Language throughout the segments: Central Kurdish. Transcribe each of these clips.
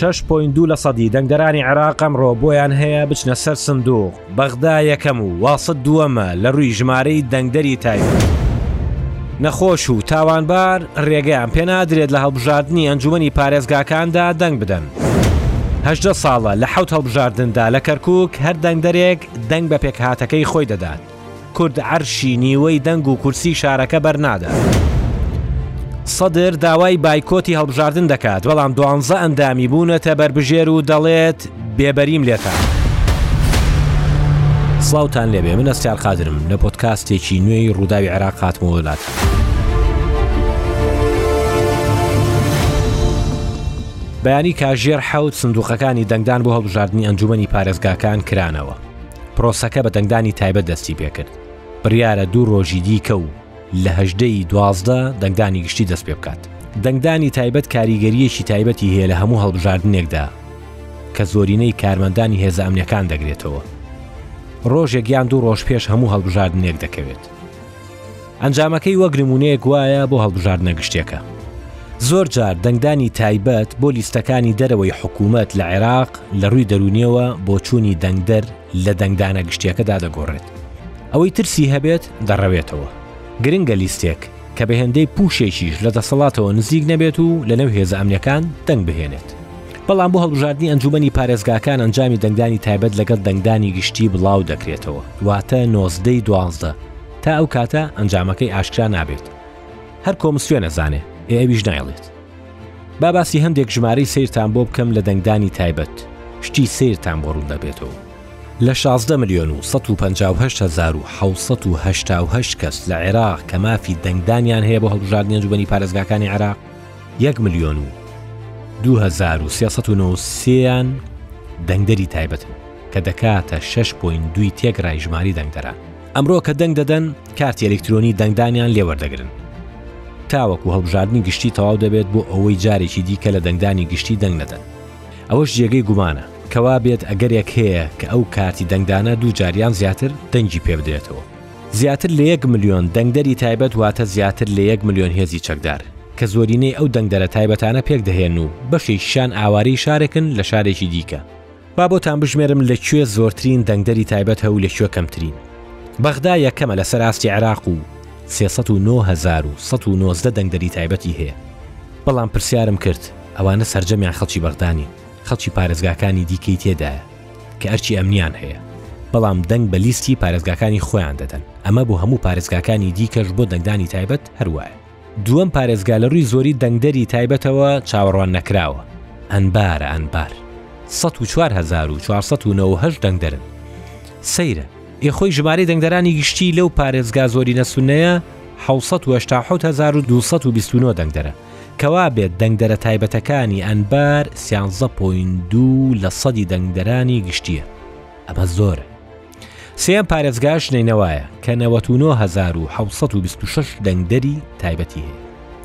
شش پوین دوو لە سەدی دەنگدەرانی عێراق ئەمڕۆ بۆیان هەیە بچنە سەر سندوو بەغدا یەکەم و واسط دووەمە لە رووی ژمارەی دەنگدەری تایبەت. نەخۆش و تاوانبار رێگەیان پێنادرێت لە هەڵبژاردنی ئەنجومەنی پارێزگاکاندا دەنگ بدەن. هەژدە ساڵە لە حەوت هەڵبژاردندا لە کەرکوک هەر دەنگدەرێک دەنگ بە پێکهاتەکەی خۆی دەدات. کورد عەرشی نیوەی دەنگ و کورسی شارەکە بەرنادات. سەدر داوای بایکۆتی هەڵبژاردن دەکات، بەڵام دوانزە ئەندامی بوونەتە بەربژێر و دەڵێت، بێبەریم لێتان. سڵاوتان لێبێ من ئەستیار قادرم لە پۆتکاستێکی نوێی ڕووداوی عێراق هاتمەوە لاتان. بەیانی کاژێر حەوت سندوقەکانی دەنگدان بۆ هەڵبژاردننی ئەنجومنی پارێزگاکان کرانەوە. پرۆسەکە بە دەنگدانی تایبەت دەستی پێکرد، بڕیارە دوو رۆژی دیکە و لە هەژدە ی دوازدە دەنگدانی گشتی دەست پێ بکات. دەنگدانی تایبەت کاریگەرییەکی تایبەتی هەیە لە هەموو هەڵبژاردنێکدا کە زۆرینەی کارمەندانی هێزە ئەمنیەکان دەگرێتەوە. رۆژێک یان دوو رۆژ پێش هەموو هەڵبژاردنێک دەکەوێت. ئەنجامەکەی وەک نموونەیەک وایە بۆ هەڵبژاردنە گشتیەکە. زۆر جار دەنگدانی تایبەت بۆ لیستەکانی دەرەوەی حکوومەت لە عێراق لە ڕووی دەرونیەوە بۆچوونی دەنگدەر لە دەنگدانە گشتیەکەدا دەگۆڕێت. ئەوەی ترسی هەبێت دەڕەوێتەوە. گرنگە لیستێک کە بە هێندەی پووشێکیش لە دەسەڵاتەوە نزیک نەبێت و لەنێو هێزە ئەمنیەکان دەنگ بهێنێت. بەڵام بۆ هەڵبژاردنی ئەنجوومەنی پارێزگاکان ئەنجامی دەنگدانی تایبەت لەگەڵ دەنگدانی گشتی بڵاو دەکرێتەوە، واتە نۆزدەی دوازدە. تا ئەو کاتە ئەنجامەکەی ئاشکرا نابێت هەر کۆمسیۆن ئەزانێ ئێ ئەویش نایڵێت با باسی هەندێک ژمارەی سەیرتان بۆ بکەم لە دەنگدانی تایبەت شتی سەیرتان بۆ ڕوون دەبێتەوە لە 16 ملیۆن و 158 هەزار و 788 کەس لە عێراق کە مافی دەنگدانیان هەیە بۆ هەڵبژاردنی ئەنجومەنی پارێزگاکانی عێراق 1 ملیۆن و 2393یان دەنگدەری تایبەتن کە دەکاتە 6.2 تێکڕای ژماری دەنگدەران ئەمڕۆ کە دەنگ دەدەن کارتی ئەلکترۆنی دەنگدانیان لێوەردەگرن تاوەکو هەڵبژاردننی گشتی تەواو دەبێت بۆ ئەوەی جارێکی دیکە لە دەنگدانی گشتی دەنگ نەدەن ئەوەش جێگەی گومانە کەوا بێت ئەگەرێک هەیە کە ئەو کارتی دەنگدانە دوو جاریان زیاتر دەنگی پێ بدرێتەوە زیاتر لە یەک ملیۆن دەنگدەری تایبەت واتە زیاتر لە یەک ملیۆن هێزی چەکدار کە زۆرینەی ئەو دەنگدەرە تایبەتانە پێک دەهێن و بەشێکیشان ئاوارەی شارێکن لە شارێکی دیکە با بۆتان بژمێرم لە کوێ زۆرترین دەنگدەری تایبەت هەو لە کوێ کەمترین بەغدا یەکەمە لەسەر ئاستی عێراق و 1919 دەنگدەری تایبەتی هەیە بەڵام پرسیارم کرد ئەوانە سەرجەمیان خەڵکی بەغدانین خەڵکی پارێزگاکانی دیکەی تێدایە کە ئەرچی ئەمنیان هەیە بەڵام دەنگ بە لیستی پارێزگاکانی خۆیان دەدەن ئەمە بۆ هەموو پارێزگاکانی دیکەش بۆ دەنگدانی تایبەت هەروایە دووەم پارێزگا لە رووی زۆری دەنگدەری تایبەتەوە چاوەڕوان نەکراوە ئەنبارە، ئەنبار، سەد و چوار هەزار و چوار سەد و نەوەد و هەشت دەنگدەرن. سەیرە، ئێ خۆی ژمارەی دەنگدەرانی گشتیی لەو پارێزگا زۆرینە سوننەیە حەوت سەد و هەشتا و حەوت هەزار و دوو سەد و بیست و نۆ دەنگدەرە، کەوا بێت دەنگدەرە تایبەتەکانی ئەنبار سیانزە پۆینت دوو لە سەدی دەنگدەرانی گشتییە. ئەمە زۆرە. سێیەم پارێزگاش نەینەوایە کە نەوەت و نۆ هەزار و حەوت سەد و بیست و شەش دەنگدەری تایبەتی هەیە.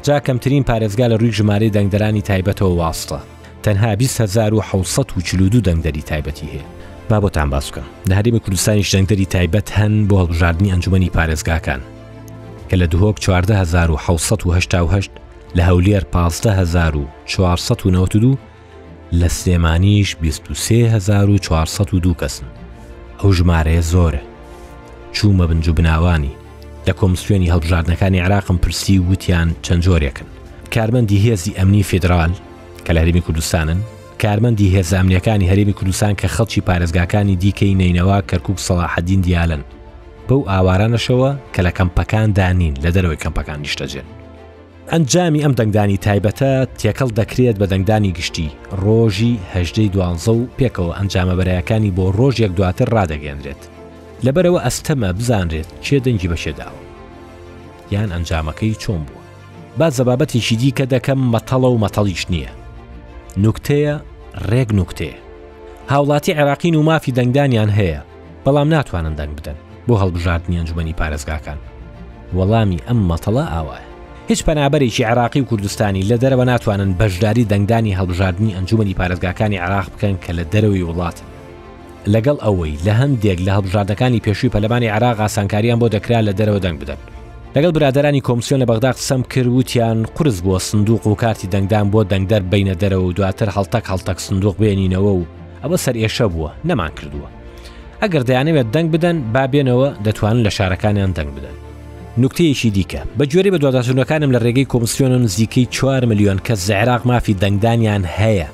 جا کەمترین پارێزگا لە رووی ژمارەی دەنگدەرانی تایبەتەوە واستە تەنها بیست هەزار و حەوت سەد و چل و دوو دەنگدەری تایبەتی هەیە. با بۆتان باس بکەم، لە هەرێمی کوردستانیش دەنگدەری تایبەت هەن بۆ هەڵبژاردنی ئەنجومەنی پارێزگاکان کە لە دهۆک چواردە هەزار و حەوت سەد و هەشتا و هەشت، لە هەولێر پازدە هەزار و چوار سەد و نەوەت و دوو، لە سلێمانیش بیست و سێ هەزار و چوار سەد و دوو کەسن ئەو ژمارەیە زۆرە چوومە بنجوبناوانی لە کۆمسیۆنی هەڵبژاردنەکانی عراقم پرسی وتیان چەند جۆرێکن کارمەندی هێزی ئەمنی فیدرال کە لە هەرمی کوردستانن کارمەندی هێزە ئەمنیەکانی هەرێمی کوردستان کە خەڵکی پارێزگاکانی دیکەی نەینەوا کەرکک سەڵاحەدین دیالن بەو ئاوارانەشەوە کە لە کەمپەکاندا نین لە دەرەوەی کەمپەکان نیشتەجێن ئەنجامی ئەم دەنگدانی تایبەتە تێکەڵ دەکرێت بە دەنگدانی گشتی ڕۆژی هەژدەی دوانزە و پێکەوە ئەنجامە بەرەیەکانی بۆ ڕۆژێک دواتر ڕادەگەێنرێت لەبەرەوە ئەستەمە بزانرێت چێ دەنگی بەشێداوە یان ئەنجامەکەی چۆن بووە با زەبابەتێکی دیکە دەکەم مەتەڵە و مەتەڵیش نییە نوکتەیە ڕێک نوکتێ هاوڵاتی عێراقین و مافی دەنگدانیان هەیە بەڵام ناتوانن دەنگ بدەن بۆ هەڵبژاردنی ئەنجومەنی پارێزگاکان وەڵامی ئەم مەتەڵە ئاوایە هیچ پەنابەرێکی عراقی و کوردستانی لە دەرەوە ناتوانن بەشداری دەنگدانی هەڵبژاردننی ئەنجومەنی پارێزگاکانی عراق بکەن کە لە دەرەوەی وڵات لەگەڵ ئەوەی لە هەندێک لە هەڵبژاردەکانی پێشووی پەلەمانی عراق ئاسانکاریان بۆ دەکرا لە دەرەوە دەنگ بدەن لەگەڵ برادرانی کۆمسیۆن لە بەغدا قسەم کرد وتیان قرس بووە سندوق و کارتی دەنگدان بۆ دەنگدەر بینە دەرەوە و دواتر هەڵتەک هەڵتەک سندوق بێنینەوە و ئەوە سەرئێشە بووە نەمان کردووە ئەگەر دەیانەوێت دەنگ بدەن با بێنەوە دەتوانن لە شارەکانیان دەنگ بدەن نکتەیەکی دیکە بە گوێری بە دواداچوونەکانم لە ڕێگەی کۆمسیۆن و نزیکەی 4 میلیۆن کە زعراق مافی دەنگدانیان هەیە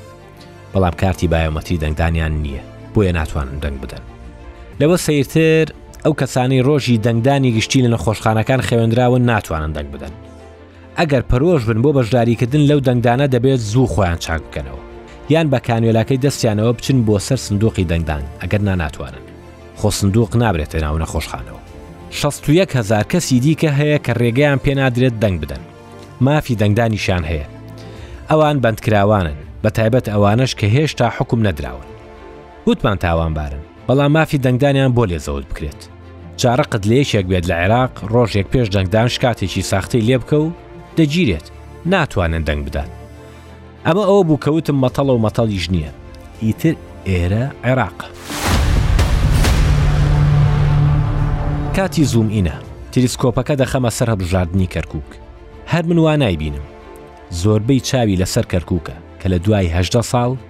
بەڵام کارتی بایۆمەتری دەنگدانیان نییە بۆیە ناتوانن دەنگ بدەن لەوە سیرتر ئەو کەسانی ڕۆژی دەنگدانی گشتی لە نەخۆشخانەکان خەوێنراون ناتوانن دەنگ بدەن ئەگەر پەرۆش بن بۆ بەشداریکردن لەو دەنگدانە دەبێت زوو خۆیان چاک بکەنەوە یان بە کانوێلاکەی دەستیانەوە بچن بۆ سەر سندوقی دەنگدان ئەگەر نا ناتوانن خۆ سندوق نابرێتە ناو نەخۆشخانەوە. شەست و یەک هەزار کەسی دیکە هەیە کە ڕێگەیان پێنادرێت دەنگ بدەن مافی دەنگدانیشیان هەیە ئەوان بەندکراوانن بە تایبەت ئەوانەش کە هێشتا حکم نەدراون وتمان تاوانبارن بەڵام مافی دەنگدانیان بۆ لێزەوت بکرێت چارەقت لە یەکێک بێت لە عێراق ڕۆژێک پێش دەنگدان شکاتێکی ساختەی لێ بکە و دەگیرێت ناتوانن دەنگ بدات ئەمە ئەوە بوو کەوتم مەتەڵە و مەتەڵیش نییە ئیتر ئێرە عێراق کاتی زووم ئینە تلیسکۆپەکە دەخەمە سەر هەبژاردننی کەرکک هەر من وا نایبینم زۆربەی چاوی لەسەر کەرککە کە لە دوایهدە ساڵ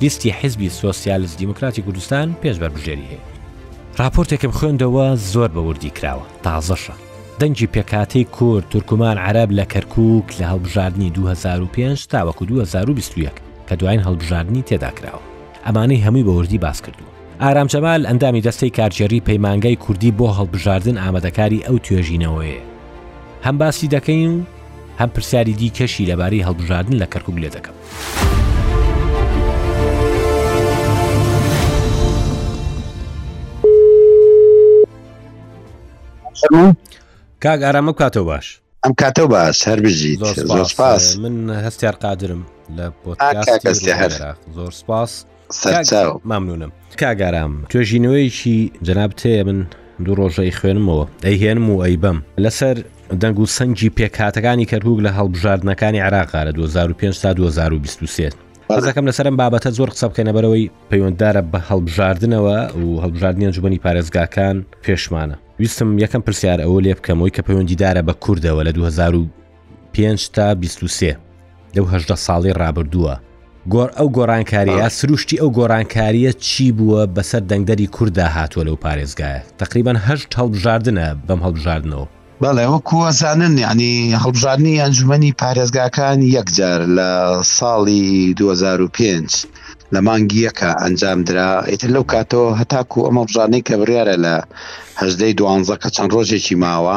لیستی حیزبی سۆسیالست دیموکراتی کوردستان پێنج بەربژێری هەیە. ڕاپۆرتێکم خوێندەوە زۆر بە وردی کراوە، تازەشە. دەنگی پێکهاتەی کورد، تورکمان، عەرەب لە کەرکووک لە هەڵبژاردنی دوو هەزار و پێنج تاوەکو دوو هەزار و بیست و یەک کە دوایین هەڵبژاردنی تێدا کراوە، ئەمانەی هەمووی بە وردی باس کردووە. ئارام جەمال، ئەندامی دەستەی کارگێڕیی پەیمانگای کوردی بۆ هەڵبژاردن ئامادەکاری ئەو توێژینەوەیەیە. هەم باسی دەکەین و هەم پرسیاری دیکەشی لەبارەی هەڵبژاردن لە کەرکووک لێ دەکەم. کاک ئارامە کاتەوە باش ئەم کاتەوە باش هەر بژیت زۆر سپاس من هەستیار قادرم لە زۆر سپاس سەرچاو مامنونم کاگارام توێژینەوەیەکی جەناب تێ من دوو ڕۆژەی خوێنمەوە ئەیهێنم و ئەیبەم لەسەر دەنگ و سنگی پێکهاتەکانی کەرهوک لە هەڵبژاردنەکانی عراقا لە 2005 تا 2023 حەزەکەم لەسەرم بابەتە زۆر قسە بکەنەبەرەوەی پەیوەنددارە بە هەڵبژاردنەوە و هەڵبژاردنی ئەنجومی پارێزگاکان پێشمانە ویستم یەکەم پرسیار ئەوە لێ بکەمەوەی کە پەیوەندیدارە بە کوردەوە لە 2000 پێنج تا بیست و سێ لەو هەژدە ساڵی ڕابردووە گۆر ئەو گۆڕانکاریە سروشتی ئەو گۆڕانکاریە چی بووە بەسەر دەنگدەری کووردا هاتووە لەو پارێزگایە تقریبان هەشت هەڵبژاردنە بەم هەڵبژاردنەوە بەڵێ وەکووەزانن یعنی هەڵبژاردننی ئەنجومی پارێزگاکان یەکجار لە ساڵی 2005 لە مانگیەکە ئەنجام درا ئیتر لەو کاتەوە هەتاکو ئەمە بژانەی کە بڕارە لە هەشدەی دوانزە کە چەند ڕۆژێکی ماوە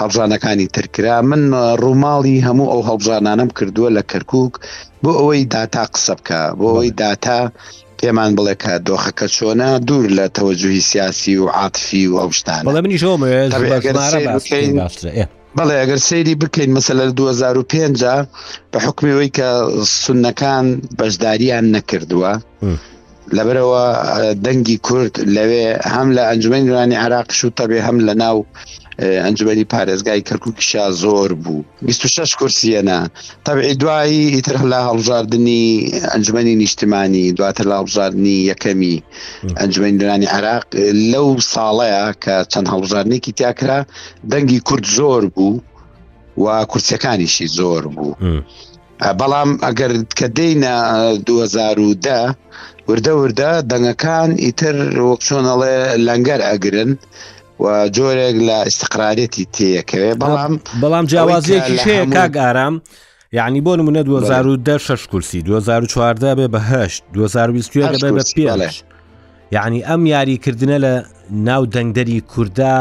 هەڵبژانەکانی تر کرا من ڕووماڵی هەموو ئەو هەڵبژانانم کردووە لە کەرکک بۆ ئەوەی داتا قسە بکە بۆ ئەوەی داتا پێمان بڵێ کە دۆخەکە چۆنا دوور لە تەوەجوهی سیاسی و عاتفی و ئەو شتان بەڵێ منی شۆ بەڵێ ئەگەر سەیری بکەین مەسە لە 2005 بە حکمەوەی کە سونەکان بەشداریان نەکردووە لەبەرەوە دەنگی کورد لەوێ هەم لە ئەنجومی نورانی عراق شوتە بێ هەم لە ناو ئەنجومی پارێزگای کەرککیشا زۆر بوو 26 کورسیەنە تەبعی دوایی ئیتر لە هەڵبژاردننی ئەنجومی نیشتمانی دواتر لە هەڵبژاردننی یەکەمی ئەنجومی نورانی عراق لەو ساڵەیە کە چەند هەڵبژاردنێکی تیاکرا دەنگی کورد زۆر بوو و کورسەکانیشی زۆر بوو. بەڵام ئەگەر کە دێینە 2010 وردە وردە دەنگەکان ئیتر وەک چۆنەڵێ لەنگەر ئەگرن و جۆرێک لە ئیسقرارەتی تێەکەوێ بەڵام بەڵام جیاوازیەکی شەیە کاک ئارام یعنی بۆ نمونە 2010 شش کورسی 2014 بێ بەهشت 2020 بە پێ یەعنی ئەم یاری کردنە لە ناو دەنگدەری کوردا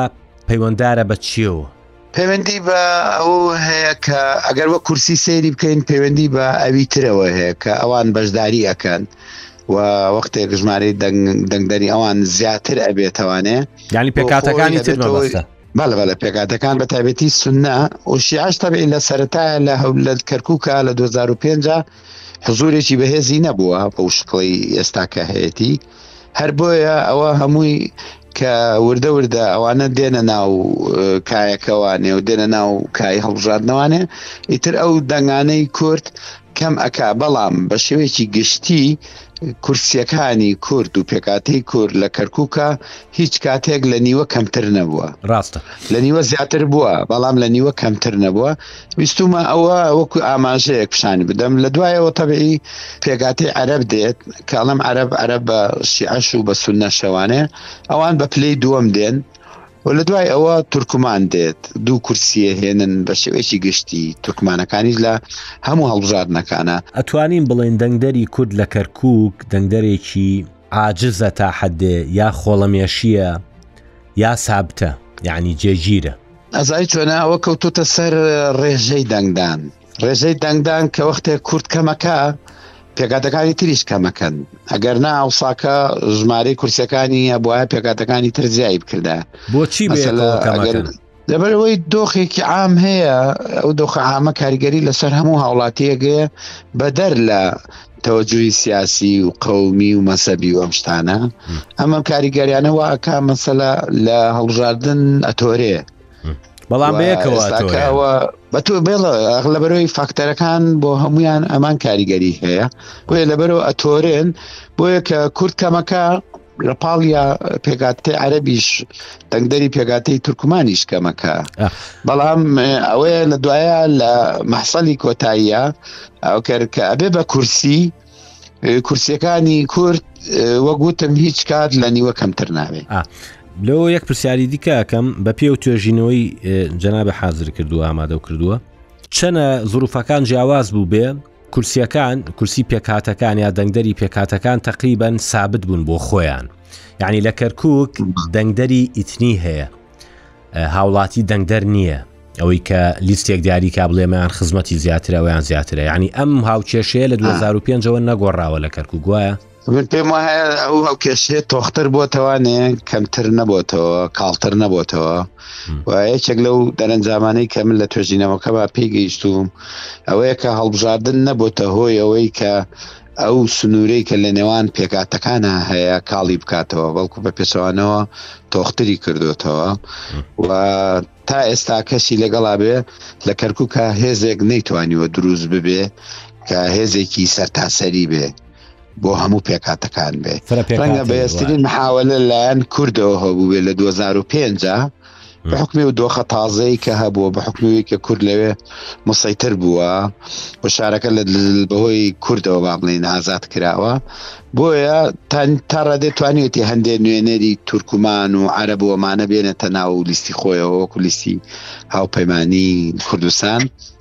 پەیوەندارە بە چیەوە؟ پەیوەندی بە ئەو هەیە کە ئەگەر وە کورسی سەیری بکەین پەیوەندی بە ئەوی ترەوە هەیە کە ئەوان بەشداری ئەەکەن و وەختێک ژمارەی دەنگدەری ئەوان زیاتر ئەبێتوانێ ینی پێکاتەکانی تر بەوەستە بەڵ بەە پێکاتەکان بە تابێتی سنە و شیعش تەبی لە سەرەتایە لە هەول لە کەرکووکە لە 2005 حزورێکی بەهێزی نەبووە بەو شکڵی ئێستا کە هەیەی هەر بۆیە ئەوە هەمووی کە وردە وردە ئەوانە دێنە ناو کایەکەوانێ و دێنە ناو کای هەڵبژاردنەوانێ ئیتر ئەو دەنگانەی کورد کەم ئەک بەڵام بە شێوێکی گشتی کورسیەکانی کورد و پێکاتی کورد لە کەرکووکە هیچ کاتێک لە نیوە کەمتر نەبووە ڕاستە لە نیوە زیاتر بووە بەڵام لە نیوە کەمتر نەبووە ویستومە ئەوە وەکو ئاماژەیەک پیشانی بدەم لە دوایەوە تەبعی پێگاتی عەرب دێت کاڵم عەرب عەرب بە شیعش و بە سونە شەوانێ ئەوان بە پلەی دووەم دێن و لە دوای ئەوە تورکمان دێت دوو کورسیە هێنن بە شێوەیەکی گشتی تورکمانەکانیش لە هەموو هەڵبژاردنەکانە ئەتوانین بڵێن دەنگدەری کورد لە کەرکک دەنگدەرێکی عاجزە تا حدێ یا خۆڵەمێشیە یا سابتە یعنی جێگیرە. ئەزای چۆنە ئەوە کەوتوتە سەر ڕێژەی دەنگدان ڕێژەی دەنگدان کە وەختێک کورت کەمەکە پێکاتەکانی تریش کەمەکەن ئەگەر نا ئەوساکە ژمارەی کورسەکانی هەبواە پێکاتەکانی ترزیایی بکردە بۆچی لەبەرەوەی دۆخێکی عام هەیە ئەو دۆخە ئامە کاریگەری لەسەر هەموو هاوڵاتیەکەیە بەدەر لە تەوەجوی سیاسی و قەومی و مەسەبی و ئەم شتانە ئەمە کاریگەریانە واکە مەسەلا لە هەڵبژاردن ئەتۆرێ بەڵام بەیەکەوە بە تۆ بێڵە لە بەرەوەی فاکتەرەکان بۆ هەمویان ئەمان کاریگەری هەیە بۆیە لەبەرەوە ئەتۆرێن بۆیە کە کورد کەمەکە لە پاڵیا پێگاتەی عەربیش دەنگدەری پێگاتەی تورکمانیش کەمەکە بەڵام ئەوەیە لە دوایە لە مەحسەلی کۆتاییە ئەو کەرکە ئەبێ بە کورسی کورسیەکانی کورد وەگوتم هیچ کات لە نیوە کەمتر ناوێ لۆ یەک پرسیاری دیکەکەم بە پێ و توێژینەوەی جەنابە حازر کردو ئامادە کردووە چەنە زروفەکان جیاواز بوو بێ کورسیەکان، کورسی پێکهاتەکان یا دەنگدەری پێکهاتەکان تەقریبەن سابت بوون بۆ خۆیان یعنی لە کەرکک دەنگدەری ئیتنی هەیە هاوڵاتی دەنگدەر نییە ئەوەی کە لیستێک دیاریکە بڵێمەیان خزمەتی زیاترەوەیان زیاترە ینی ئەم هاوکێشەیە لە 2005ەوە نەگۆڕاوە لە کەرکک گوایە من پێم وایە ئەو هەڵ کێشێ تۆختر بۆتەوانێ کەمتر نەبتەوە کاڵتر نەبتەوە و یەکێک لەو دەرەنجامانەی کە من لە توێژینەوەکەما پێگەیشتوم ئەوەیە کە هەڵبژاردن نەبتە هۆی ئەوەی کە ئەو سنوورەی کە لە نێوان پێکاتەکانە هەیە کاڵی بکاتەوە بەڵکو بە پێچوانەوە تۆختری کردوتەوە و تا ئێستا کەسی لەگەڵا بێ لە کەرککە هێزێک نەیتوانیوە دروست ببێ کە هێزێکی سەرتاسەری بێ بۆ هەموو پێکاتەکان بێ ڕەنگە بەێستترین محاولە لایەن کوردەوە هەبووێ لە 2005 بە حکمی و دۆخە تازەی کە هەبووە بە حکموی کە کورد لەوێ مسەیتر بووە و شارەکە لە بەهۆی کوردەوە با بڵین ئازاد کراوە بۆیە تا ڕادێ توانیوەتی هەندێ نوێنەری تورکمان و عرب ومانە بێنێتە ناو لیستی خۆیەوە وەکو لیستی هاوپەیمانی کوردستان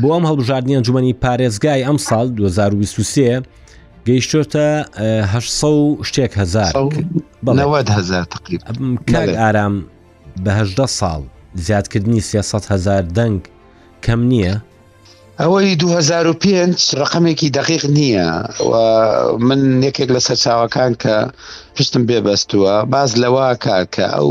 بۆ ئەم هەڵبژاردنی ئەنجومی پارێزگای ئەم ساڵ 2023 گەیشتۆتە شتێک هزار کاک ئارام بەهدە ساڵ زیادکردنی 300 هزار دەنگ کەم نییە ئەوەی 2005 ڕقمێکی دقیق نییە من یەکێک لە سەرچاوەکان کە پشتم بێبەستووە باز لەوە کاکە ئەو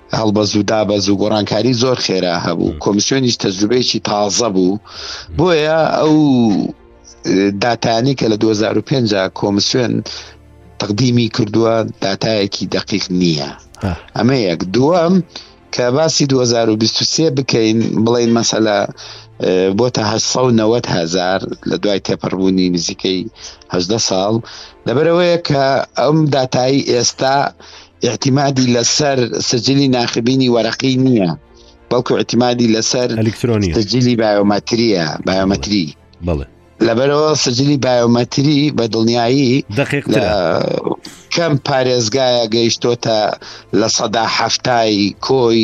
هەڵبەز و دابەز و گۆڕانکاری زۆر خێرا هەبوو کۆمسیۆنیش تەجروبەیەکی تازە بوو بۆیە ئەو داتانی کە لە 2005 کۆمسیۆن تقدیمی کردووە داتایەکی دقیق نییە ئەمە یەک دووەم کە باسی 2023 بکەین بڵین مەسەلا بۆ تا 1970 هزار لە دوای تێپەڕبوونی نزیکەی هەدە ساڵ لەبەرەوەیە کە ئەم داتایی ئێستا ئیعتیمادی لەسەر سجلی ناخبینی وەرەقی نییە بەڵکو ئەتیمادی لەسەر ئەلکترۆنی سجلی بایۆمەتریە بایۆمەتری بڵێ لەبەرەوە سجلی بایۆمەتری بە دڵنیایی دقیق کەم پارێزگایە گەیشتۆتە لە سەدا هەفتای کۆی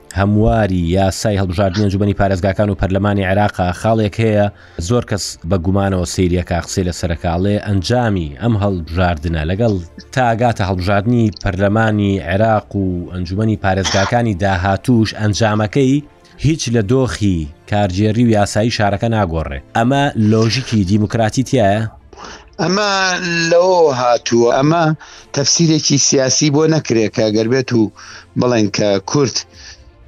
هەمواری یاسای هەڵبژاردنی ئەنجومەنی پارێزگاکان و پەرلەمانی عێراق خاڵێک هەیە زۆر کەس بە گومانەوە سەیریەکە قسەی لەسەرکاڵێ ئەنجامی ئەم هەڵبژاردنە لەگەڵ تاگاتە هەڵبژاردننی پەرلەمانی عێراق و ئەنجومەنی پارێزگاکانی داهاتوش ئەنجامەکەی هیچ لە دۆخی کارگێری و یاسایی شارەکە ناگۆڕێ ئەمە لۆژیکی دیموکراتی تایە؟ ئەمە لەوە هاتووە ئەمە تەفسیرێکی سیاسی بۆ نەکرێت کە گەر بێت و بڵێن کە کورد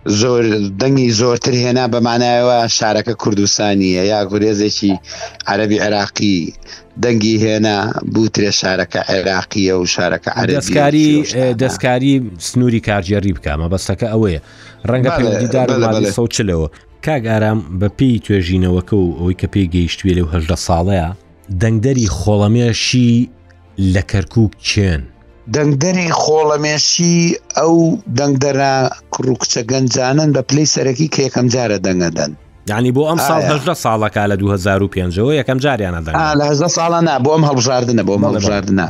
زۆر دەنگی زۆرتر هێنا بەمانایەوە شارەکە کوردستانیە یا گورێزێکی عەربی عێراقی دەنگی هێنا بوترێ شارەکە عێراقیە و شارەکە عەرزکاری دەستکاری سنووری کارجێری بکەمە بەستەکە ئەوەیە ڕەنگە پێدار سەوچلەوە کاگارام بە پێی توێژینەوەکە و ئەوەی کە پێی گەیشتوێ لەوهدە ساڵەیە دەنگدەری خۆڵەمێشی لە کەرکووک کێن؟ دەنگدەری خۆڵەمێشی ئەو دەنگدەرە کوڕ و کچە گەنجانەن بە پلەی سەرەکی کە یەکەم جارە دەنگە دەن. یعنی بۆ ئەم ساڵ هەژدە ساڵەکە لە 2005ەوە یەکەم جاریانە دەنگە. لە هەژدە ساڵە نا بۆ ئەم هەڵبژاردنە بۆ ئەم هەڵبژاردنە.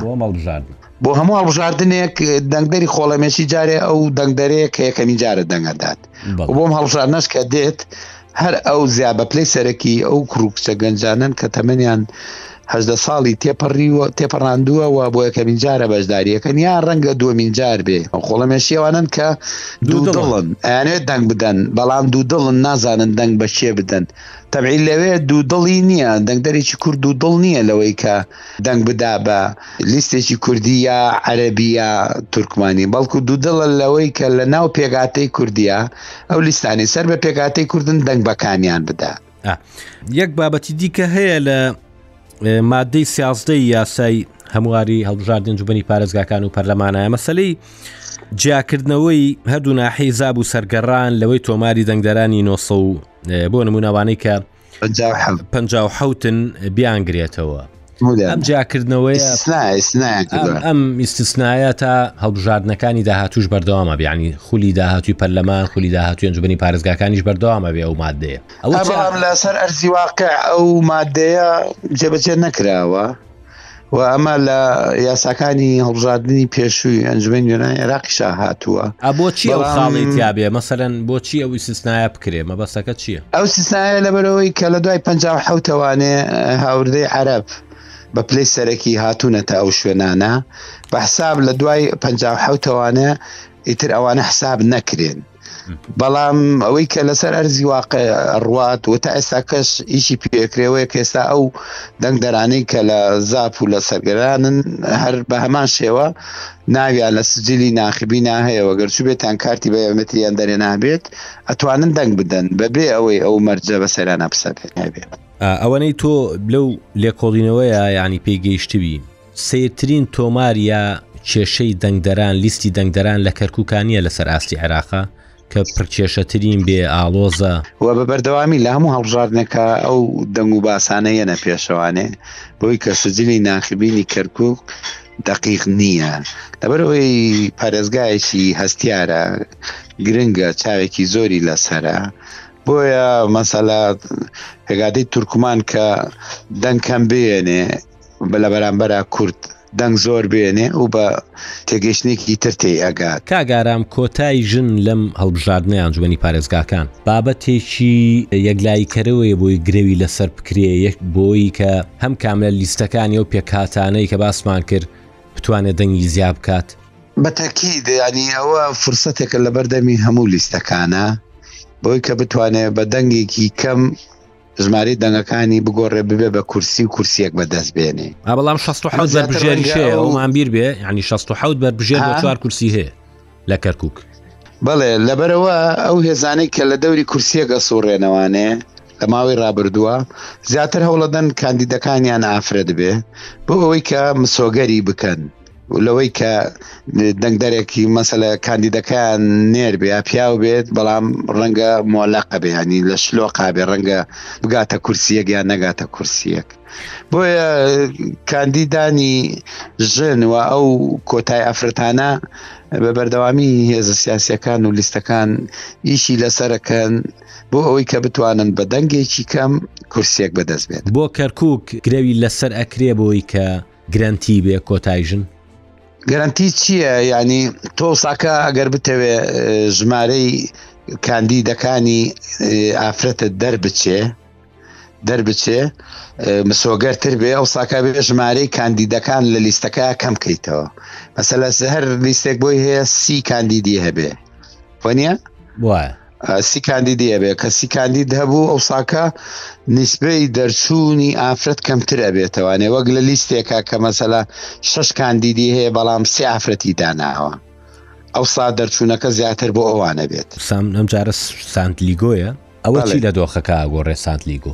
بۆ هەموو هەڵبژاردنێک دەنگدەری خۆڵەمێشی جارێ ئەو دەنگدەرەیە کە یەکەمی جارە دەنگەدات بۆم هەڵبژاردنەش کە دێت هەر ئەو زیا بە پلەی سەرەکی ئەو کڕوکچە گەنجانن کە تەمەنیان هەدە ساڵی تێپەڕیوە تێپەڕاندووە و بۆ یەکەمین جارە بەشداریەکەن یا ڕەنگە دومین جار بێ خۆڵەمێشیەوانن کە دوودڵن ئەیانێت دەنگ بدەن بەڵام دوودڵن نازانن دەنگ بە شێ بدەن تەبعی لەوێ دوودڵی نییە دەنگدەرێکی کورد دوودڵ نییە لەوەی کە دەنگ بدا بە لیستێکی کوردی یا عەرەبی یا تورکمانی بەڵکو دوودڵە لەوەی کە لە ناو پێگاتەی کوردیا ئەو لیستانی سەر بە پێگاتەی کوردن دەنگ بەکانیان بدا یەک بابەتی دیکە هەیە لە مادەی سیازدەی یاسای هەمواری هەڵبژاردن جوبنی پارێزگاکان و پەرلەمانە مەسلەی جیاکردنەوەی هەردوو ناحی زاب و سەرگەڕان لەوەی تۆماری دەنگدەرانی 900 بۆ نمونەوانەی کە پنجا و حوتن بیانگرێتەوە ئەم جیاکردنەوەی ئەم ئیسسنایە تا هەڵبژاردنەکانی داهاتوش بەردەوامە بیانی خولی داهاتوی پەرلەمان خولی داهاتوی ئەنجومی پارێزگاکانیش بەردەوامە بێ ئەو مادەیە ئەوەڵام لەسەر ئەرزی واقع ئەو مادەیە جێبەجێ نەکراوە و ئەمە لە یاساکانی هەڵبژاردننی پێشووی ئەنجومی نوێنان عێراقیشا هاتووە ئەبۆ چی ئەو خاڵی تیاابێ مەسەرەن بۆچی ئەوی سستنایە بکرێ مەبەستەکە چییە؟ ئەو سستنایە لەبەرەوەی کە لە دوای پ حوتەوانێ هاوردەی عرب بە پلەی سەرەکی هاتوونەتە ئەو شوێنانە بە حساب لە دوای پ حوتەوانە ئیتر ئەوانە حساب نەکرێن. بەڵام ئەوەی کە لەسەر ئەرزی واقع ڕوات و تا ئێستا کەس ئیشی پێکرێەوەی کێستا ئەو دەنگ دەرانەی کە لە زاپ و لە سەرگەرانن هەر بە هەمان شێوە ناویان لە سجلی ناخبی ناهەیەوە گەرچوو بێتان کارتی بەیۆمەتریان دەرێ نابێت ئەتوانن دەنگ بدەن بەبێ ئەوەی ئەو مەرجە بە سەرانە بسەپێنێ بێت ئەوەنەی تۆ لەو لێکۆڵینەوەیە ینی پێی گەیشتوی سەیرترین تۆمار یا کێشەی دەنگدەران لیستی دەنگدەران لە کەرککانیە لەسەر ئاستی عێراقا کە پرکێشەترین بێ ئاڵۆزە. و بە بەردەوامی لە هەموو هەڵبژاردنێکا ئەو دەنگ و باسانە یەنە پێشەوانێ بەوەی کە سجلی ناخبینی کەرکوک دەقیق نییە لەبەر ئەوەی پارێزگایەکی هەستیارە گرنگە چاوێکی زۆری لەسەرە بۆیە مەسەلا پێگادەی تورکمان کە دەنگ کەم بێنێ بە لە بەرامبەرا کورد دەنگ زۆر بێنێ و بە تێگەشتێکی تر تێ ئەگات. کاک ئارام کۆتای ژن لەم هەڵبژاردنە ئەنجومەنی پارێزگاکان بابەتێکی یەکلایی کەرەوەیە بۆی گرەوی لەسەر بکرێ یەک بۆی کە هەم کاملە لیستەکانی و پێکهاتانەی کە باسمان کرد بتوانێت دەنگی زیا بکات. بەتەکید یانی ئەوە فرسەتێکە لەبەردەمی هەموو لیستەکانە بۆی کە بتوانێت بە دەنگێکی کەم. ژمارەی دەنگەکانی بگۆڕێ ببێ بە کورسی و کورسیەک بەدەست بێنێ بەڵام 16 بەربژێریشەیەمان بیر بێ ینی 16 بەربژێر بە چوار کورسی هەیە لە کەرکک بڵێ لەبەرەوە ئەو هێزانەی کە لە دەوری کورسیەکە سوڕێنەوانێ لە ماوەی رابردووە زیاتر هەوڵەدەن کاندیدەکانیان ئافرەت بێ بۆ ئەوەی کە مسۆگەری بکەن لەوەی کە دەنگدەرێکی مەسەلە کاندیدەکان نێر بێ پیاو بێت بەڵام ڕەنگە مۆلەقە بێیانی لە شلۆقا بێ ڕەنگە بگاتە کورسیەک یان نەگاتە کورسیەک بۆیە کاندیدانی ژن و ئەو کۆتای ئەفرەتانە بە بەردەوامی هێزە سیاسەکان و لیستەکان ئیشی لەسەرەکەن بۆ ئەوەی کە بتوانن بە دەنگێکی کەم کورسێک بەدەست بێت بۆ کەرکک گرەوی لەسەر ئەکرێ بۆی کە گرەنتی بێ کۆتای ژن؟ گەرنتی چییە ینی تۆساکە ئەگەر بتەوێ ژمارەی کاندیدەکانی ئافرەتە دەربچێ دەربچێ مسۆگەرتر بێ ئەو ساکە بێ ژمارەی کاندیدەکان لە لیستەکە کەم کەیتەوە مەسە لە هەر لیستێک بۆی هەیە سی کاندیدی هەبێ وە نیە؟ وایە سی کاندیدی ئەبێ کە سی کاندید هەبوو ئەو ساکە نیسبەی دەرچوونی ئافرەت کەمتر ئەبێتەوانێ وەک لە لیستێکە کە مەسەلا شش کاندیدی هەیە بەڵام سێ ئافرەتی داناوە ئەو سا دەرچوونەکە زیاتر بۆ ئەوانە بێت سام ئەم جارە سانت لیگۆیە ئەوە چی لە دۆخەکە ئاگۆڕێ سانت لیگۆ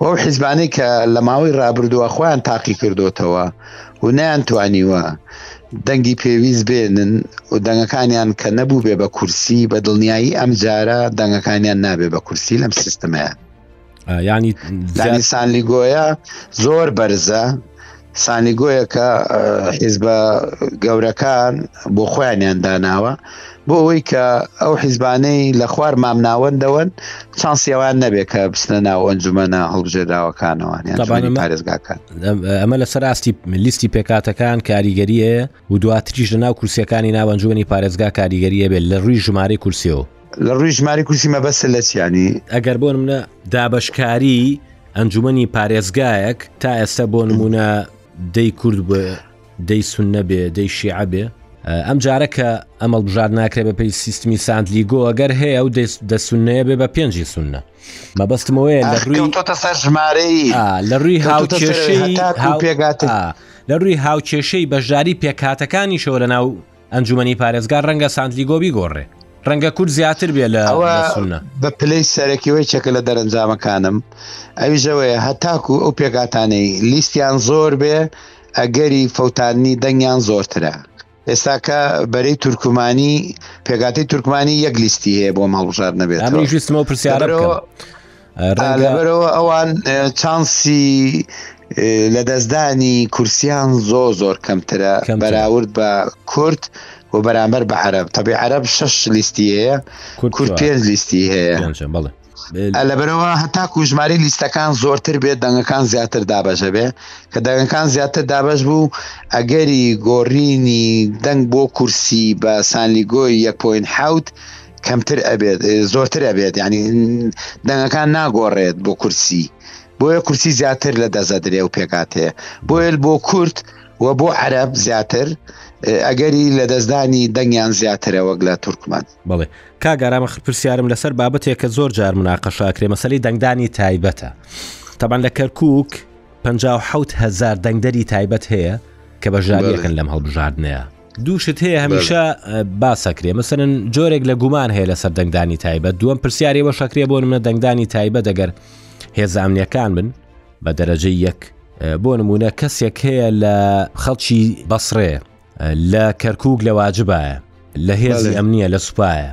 و ئەو حیزبانەی کە لە ماوەی ڕابردووە خۆیان تاقی کردوتەوە و نیان توانیوە دەنگی پێویست بێنن و دەنگەکانیان کە نەبوو بێ بە کورسی بە دڵنیایی ئەم جارە دەنگەکانیان نابێ بە کورسی لەم سیستمەیە ینی دانیسان لیگۆیە زۆر بەرزە سانیگۆیەکە حیزبە گەورەکان بۆ خۆیانیان داناوە بۆ ئەوەی کە ئەو حیزبانەی لە خوار مامناوەندەوەن چانس ئەوان نەبێ کە بستە ناو ئەنجومەە هەڵبژێراوەکانەوە پارێزگاکان ئەمە لەسەر ئاستی لیستی پێکاتەکان کاریگەریە و دواتریش لە ناو کورسەکانی ناوەنجومی پارێزگا کاریگەریە بێت لە ڕووی ژمارەی کورسیەوە لە ڕووی ژماری کوشی مەبەست لە چیانی ئەگەر بۆ منە دابشکاری ئەنجومی پارێزگایەک تا ئێستا بۆ نمونە دەی کورد بە دەی سنە بێ دەی شیع بێ ئەم جارە کە ئەمەڵ بژار ناکرێت بە پێی سیستمی ساندلی گۆ ئەگەر هەیە ئەو دەسونەیە بێ بە پێنجی سونە مەبەستمەوەیە لە ڕووی سەر ژمارەی لە ڕووی هاوچێشەی پێگات لە ڕووی هاوچێشەی بەشداری پێکاتەکانی شەوە لە ناو ئەنجومەنی پارێزگا ڕەنگە سانتلیگۆ بیگۆڕێ ڕەنگە کورد زیاتر بێ لە سونە بە پلەی سەرەکیەوەی چەکە لە دەرەنجامەکانم ئەویژەوەیە هەتاکو ئەو پێکاتانەی لیستیان زۆر بێ ئەگەری فەوتاندنی دەنگیان زۆرترە ئێستاکە بەرەی تورکمانی پێگاتی تورکمانی یەک لیستی هەیە بۆ ماڵژار نەبێت منیشتمەوە پرسیارەوە لەبەرەوە ئەوان چانسی لە دەستدانی کورسیان زۆ زۆر کەمترە بەراورد بە کورد و بەرامبەر بە عرب تەبی عرب شش لیستی هەیە کورد پێنج لیستی هەیە بڵێ لەبەرەوە هەتا کوژماری لیستەکان زۆرتر بێت دەنگەکان زیاتر دابەشە بێ کە دەنگەکان زیاتر دابش بوو ئەگەری گۆڕینی دەنگ بۆ کورسی بە سانلیگۆی 1.7 کەمتر ئەبێت زۆرتر ئەبێت ینی دەنگەکان ناگۆڕێت بۆ کورسی بۆیە کورسی زیاتر لە دەزەدرێ و پێکات هەیە بۆیل بۆ کورت و بۆ عەرب زیاتر ئەگەری لە دەستدانی دەنگیان زیاترە وەک لە تورکمان بڵێ کاگەرامە خپرسیارم لەسەر بابەتێک کە زۆر جار مناقەشاکرێ مەسلی دەنگدانی تایبەتە تەبان لە کەرکک 5 هزار دەنگدەری تایبەت هەیە کە بەژاریەکەن لەم هەڵبژاردنەیە دوو شت هەیە هەمیشە باسەکرێ مەسەرن جۆرێک لە گومان هەیە لەسەر دەنگدانی تایبەت دووەم پرسیاری بە شەکرێ بۆ منە دەنگدانی تایبە دەگەر هێزانامنیەکان بن بە دەرەجە یەک بۆ نمونە کەسێک هەیە لە خەڵکی بەسڕێ لە کەرکک لە واجبایە لە هێزی ئەمنیە لە سوپایە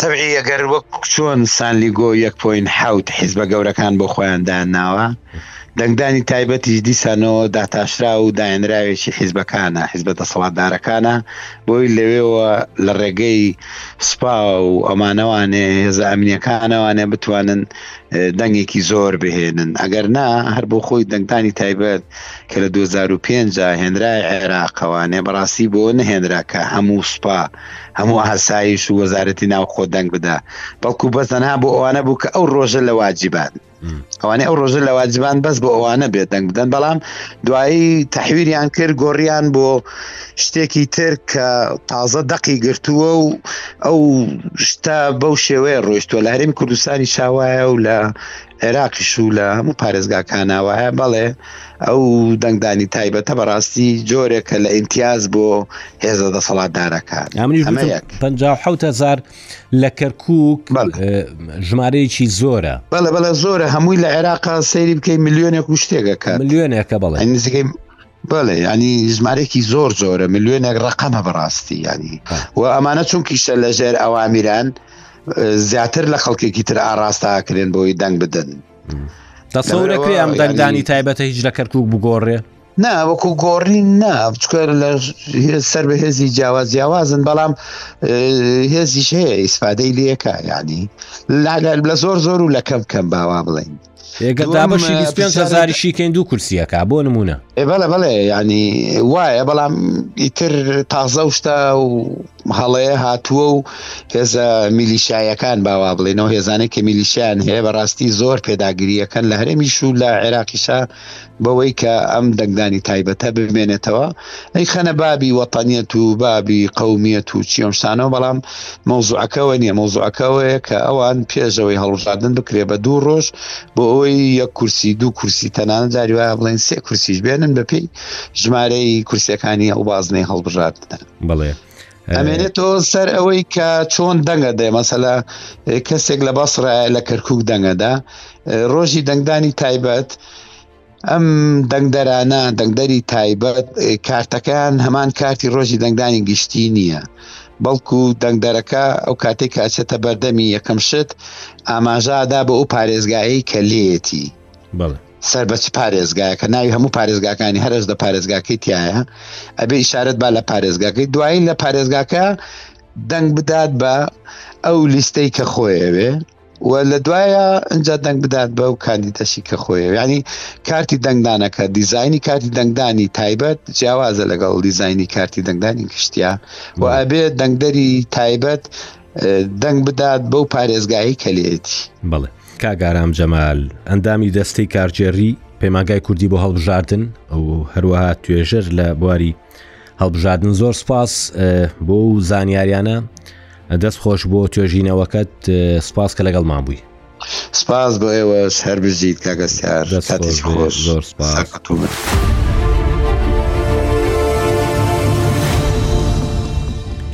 تەبعی ئەگەر وەک چۆن ستانلی گۆ یەک پۆینت حەوت حیزبە گەورەکان بۆ خۆیان دایانناوە، دەنگدانی تایبەتیش دیسانەوە داتاشراو و داێنراوێکی حیزبەکانە، حیزبە دەسەڵاتدارەکانە، بۆی لەوێوە لە ڕێگەی سوپا و ئەمانەوانێ هێزە ئەمنیەکانەوانێ بتوانن دەنگێکی زۆر بهێنن، ئەگەر نا هەر بۆ خۆی دەنگدانی تایبەت کە لە دوو هەزار و پێنج جا هێنرایە عێراقەوانێ بەڕاستی بۆ نەهێنرا کە هەموو سوپا هەموو ئاسایش و وەزارەتی ناوخۆ دەنگ بدا بەڵکو بەس تەنها بۆ ئەوانە بوو کە ئەو ڕۆژە لە واجبان ئەوانەی ئەو ڕۆژە لە واجبان بەس بۆ ئەوانە بێت دەنگ بدەن بەڵام دوایی تحویریان کرد گۆڕیان بۆ شتێکی تر کە تازە دەقی گرتووە و ئەو شتا بەو شێوەیە ڕۆیشتووە لە هەریم کوردستانی شاوایە و لە عێراقیش و لە هەموو پارێزگاکانەوەە بەڵێ ئەو دەنگدانی تایبەتە بەڕاستی جۆرێکە لە ئیمتیاز بۆ هێزە دەسەڵاتدارەکان هزار لە کەرکک ژمارەیەکی زۆرە بەڵێ بەڵێ زۆرە هەمووی لە عێراق سەیری بکەی میلیۆنێک و شتێکەکە میلیۆنێکە بەڵێ نزیکەی بەڵێ ینی ژمارێکی زۆر زۆرە ملیۆنێک ڕقەمە بەڕاستی ینی و ئەمانە چون کیشە لەژێر ئەوامیران زیاتر لە خەڵکێکی تر ئاراستاکرێن بۆی دەنگ بدەن دەسەورەکەی ئەم دەنگدانی تایبەتە هیچ لە کەرکک بگۆڕێ نا وەکو گۆڕی نا بچکە لە سەر بە هێزی جیاواز جیاوازن بەڵام هێزیش هەیە ئیسفادەی لەکە ینی لە زۆر زۆر و لە کەم کەم باوا بڵین ئێگە دابەشی 25 هزاری شیکەین دوو کورسیەکە بۆ نمونە ئێ بەڵێ بەڵێ ینی وایە بەڵام ئیتر تازە و شتا و هەڵەیە هاتووە و هێزە میلیشایەکان باوا بڵێنەوە هێزانێک کە میلیشیان هەیە بەڕاستی زۆر پێداگریەکەن لە هەرێمیش و لە عێراقیشا بەوەی کە ئەم دەنگدانی تایبەتە بمێنێتەوە ئەی خەنە بابی وەتەنیەت و بابی قومیەت و چیۆمشتانەوە بەڵام مەوزوعەکەەوە نییە مەوزوعەکەەوەیە کە ئەوان پێشەوەی هەڵژادن بکرێ بە دوو ڕۆژ بۆ ئەوەی یەک کورسی دوو کورسی تەنان جاری وایە بڵێن سێ کورسیش بێنن بەپی ژمارەی کورسەکانی ئەو بازنەی هەڵبژاردن بڵێ ئەمێنێت تۆ سەر ئەوەی کە چۆن دەنگە دێ مەسەلا کەسێک لە بەسڕایە لە کەرکک دەنگەدا ڕۆژی دەنگدانی تایبەت ئەم دەنگدەرانە دەنگدەری تایبەت کارتەکان هەمان کارتی ڕۆژی دەنگدانی گشتی نییە بەڵکو دەنگدەرەکە ئەو کاتێک کاچێتە بەردەمی یەکەم شت ئاماژادا بە ئەو پارێزگایەی کە لێتی سەر بە چ پارێزگایەکە ناوی هەموو پارێزگاکانی هەرس لە پارێزگاکەی تایە ئەبێ ئیشارەت با لە پارێزگاکەی دوایی لە پارێزگاکە دەنگ بدات بە ئەو لیستەی کە خۆیەوێ و لە دوایە ئەجا دەنگ بدات بە و کاندیدەشی کە خۆی ینی کارتی دەنگدانەکە دیزایانی کارتی دەنگدانی تایبەت جیاوازە لەگەڵ دیزایانی کارتی دەنگدانی گشتیا و ئەبێ دەنگدەری تایبەت دەنگ بدات بەو پارێزگایی کەلێتی بڵێ کاگارام جەمال ئەندامی دەستەی کارجێری پەیماگای کوردی بۆ هەڵبژاردن ئەو هەروەها توێژەر لە بواری هەڵبژاردن زۆر سپاس بۆ زانیاریانە دەست خۆش بۆ توێژینەوەکەت سپاس کە لەگەڵمان بووی سپاس بۆ ئێوەش هەر بژیت کاک هەستیار دەست کاتێکی خۆش بێ، خۆش زۆر سپاس. سەرکەوتوو بن.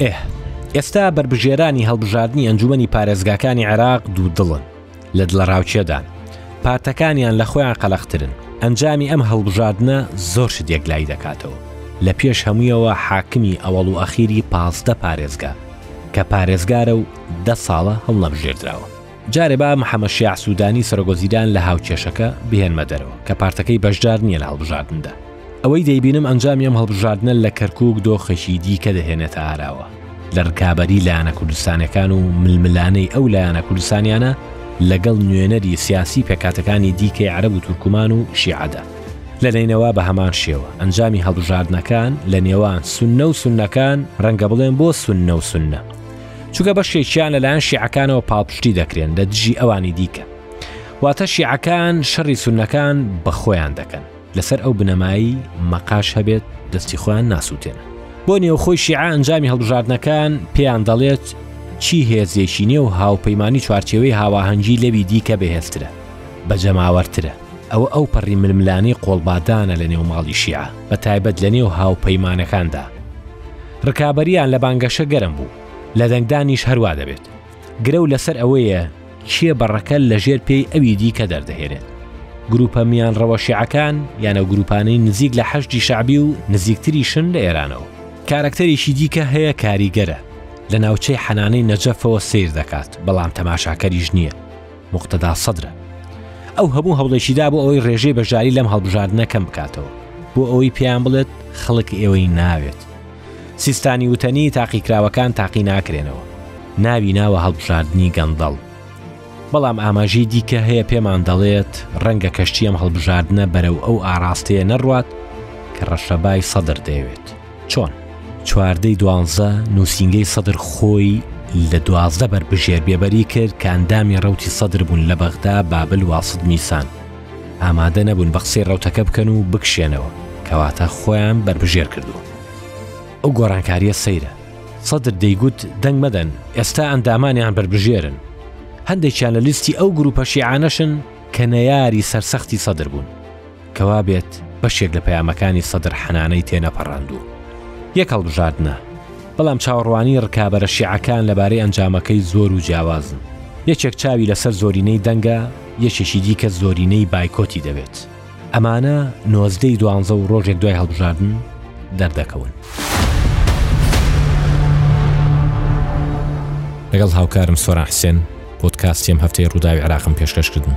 ئه ئێستا بەربژێرانی هەڵبژاردنی ئەنجومەنی پارێزگاکانی عێراق دوو دڵن لە دڵەڕاوکێدان پارتەکانیان لە خۆیان قەلەقترن ئەنجامی ئەم هەڵبژاردنە زۆر شت یەکلایی دەکاتەوە لە پێش هەموویەوە حاکمی ئەوەڵ و ئەخیری پازدە پارێزگا کە پارێزگارە و دە ساڵە هەڵنەبژێردراوە جارێ با محەمەد شیاع سوودانی سەرۆکوەزیران لە هاوکێشەکە بهێنمە دەرەوە کە پارتەکەی بەشدار نییە لە هەڵبژاردندا. ئەوەی دەیبینم ئەنجامی ئەم هەڵبژاردنە لە کەرکووک دۆخێکی دیکە دەهێنێتە ئاراوە لە رکابەری لایەنە کوردستانیەکان و ململانێی ئەو لایەنە کوردستانیانە لەگەڵ نوێنەری سیاسی پێکهاتەکانی دیکەی عەرەب و تورکمان و شیعەدا. لە نەینەوا بە هەمان شێوە، ئەنجامی هەڵبژاردنەکان لە نێوان سوننە و سوننەکان رەنگە بڵێن بۆ سوننە و سوننە، چونکە بەشێکیان لەلایەن شیعەکانەوە پاڵپشتی دەکرێن لە دژی ئەوانی دیکە واتە شیعەکان شەڕی سونەکان بە خۆیان دەکەن لەسەر ئەو بنەمایی مەقاش هەبێت دەستی خۆیان ناسووتێنن بۆ نێوخۆی شیعە ئەنجامی هەڵبژاردنەکان پێیان دەڵێت چی هێزێکی نێو هاوپەیمانانی چوارچێوەی هاواهەنگی لەوی دیکە بەهێزترە بە جەماوەرترە ئەوە ئەو پەڕی ململانی قۆڵبادانە لە نێو ماڵی شیعە بە تایبەت لە نێو هاوپەیمانەکاندا ڕکابەرییان لە بانگەشە گەرم بوو، لە دەنگدانیش هەروا دەبێت. گرەو لەسەر ئەوەیە کێ بە ڕەکەل لە ژێر پێی ئەوی دیکە دەردەهێنێت. گرووپە میانڕەوە شیعەکان یان ئەو گرووپانەی نزیک لە حەشدی شەعبی و نزیکتریشن لە ئێرانەوە. کارەکتەرێکی دیکە هەیە کاریگەرە، لە ناوچەی حەنانەی نەجەفەوە سەیر دەکات، بەڵام تەماشاکەریش نییە. موقتەدا سەدرە ئەو هەموو هەوڵێکی دا بۆ ئەوەی ڕێژەی بەشداری لەم هەڵبژاردنە کەم بکاتەوە بۆ ئەوەی پێیان بڵێت خەڵک ئێوەی ناوێت سیستانی وتەنی تاقیکراوەکان تاقی ناکرێنەوە ناوی ناوە هەڵبژاردنی گەندەڵ بەڵام ئاماژی دیکە هەیە پێمان دەڵێت ڕەنگە کەشتیم هەڵبژاردنە بەرەو ئەو ئاراستەیە نەڕوات کە ڕەشەبای سەدر دەیەوێت چۆن چواردەی دوانزە نووسینگەی سەدر خۆی لە دوازدە بەر بژێر بێبەری کرد کە ئەندامی ڕوتی سەدر بوون لە بەغدا بابل واسد میسان ئامادە نەبوون بە قسەی ڕوتەکە بکەن و بکشێنەوە کەواتە خۆیان بربژێر کردو ئەو گۆرانکاریە سەیرە سەدر دەیگوت دەنگ مەدەن ئێستا ئەندامانیان بربژێرن هەندێکیان لە لیستی ئەو گروپە شیعانەشن کە نەیاری سەرسەختی سەدر بوون کەوابێت بەشێک لە پەیامەکانی سەدر حەنانەی تێنەپەڕاندوو یەک هەڵبژاردنە، بەڵام چاوەڕوانی ڕکابەرە شیعەکان لەبارەی ئەنجامەکەی زۆر و جیاوازن، یەکێک چاوی لەسەر زۆرینەی دەنگە، یەکێکی دیکە زۆرینەی بایکۆتی دەوێت، ئەمانە نۆزدە ی دوانزە و ڕۆژێک دوای هەڵبژاردن دەردەکەون. لەگەڵ هاوکارم سۆران حسێن پۆدکاستی ئەم هەفتەی ڕووداوی عێراقم پێشکەشکردن.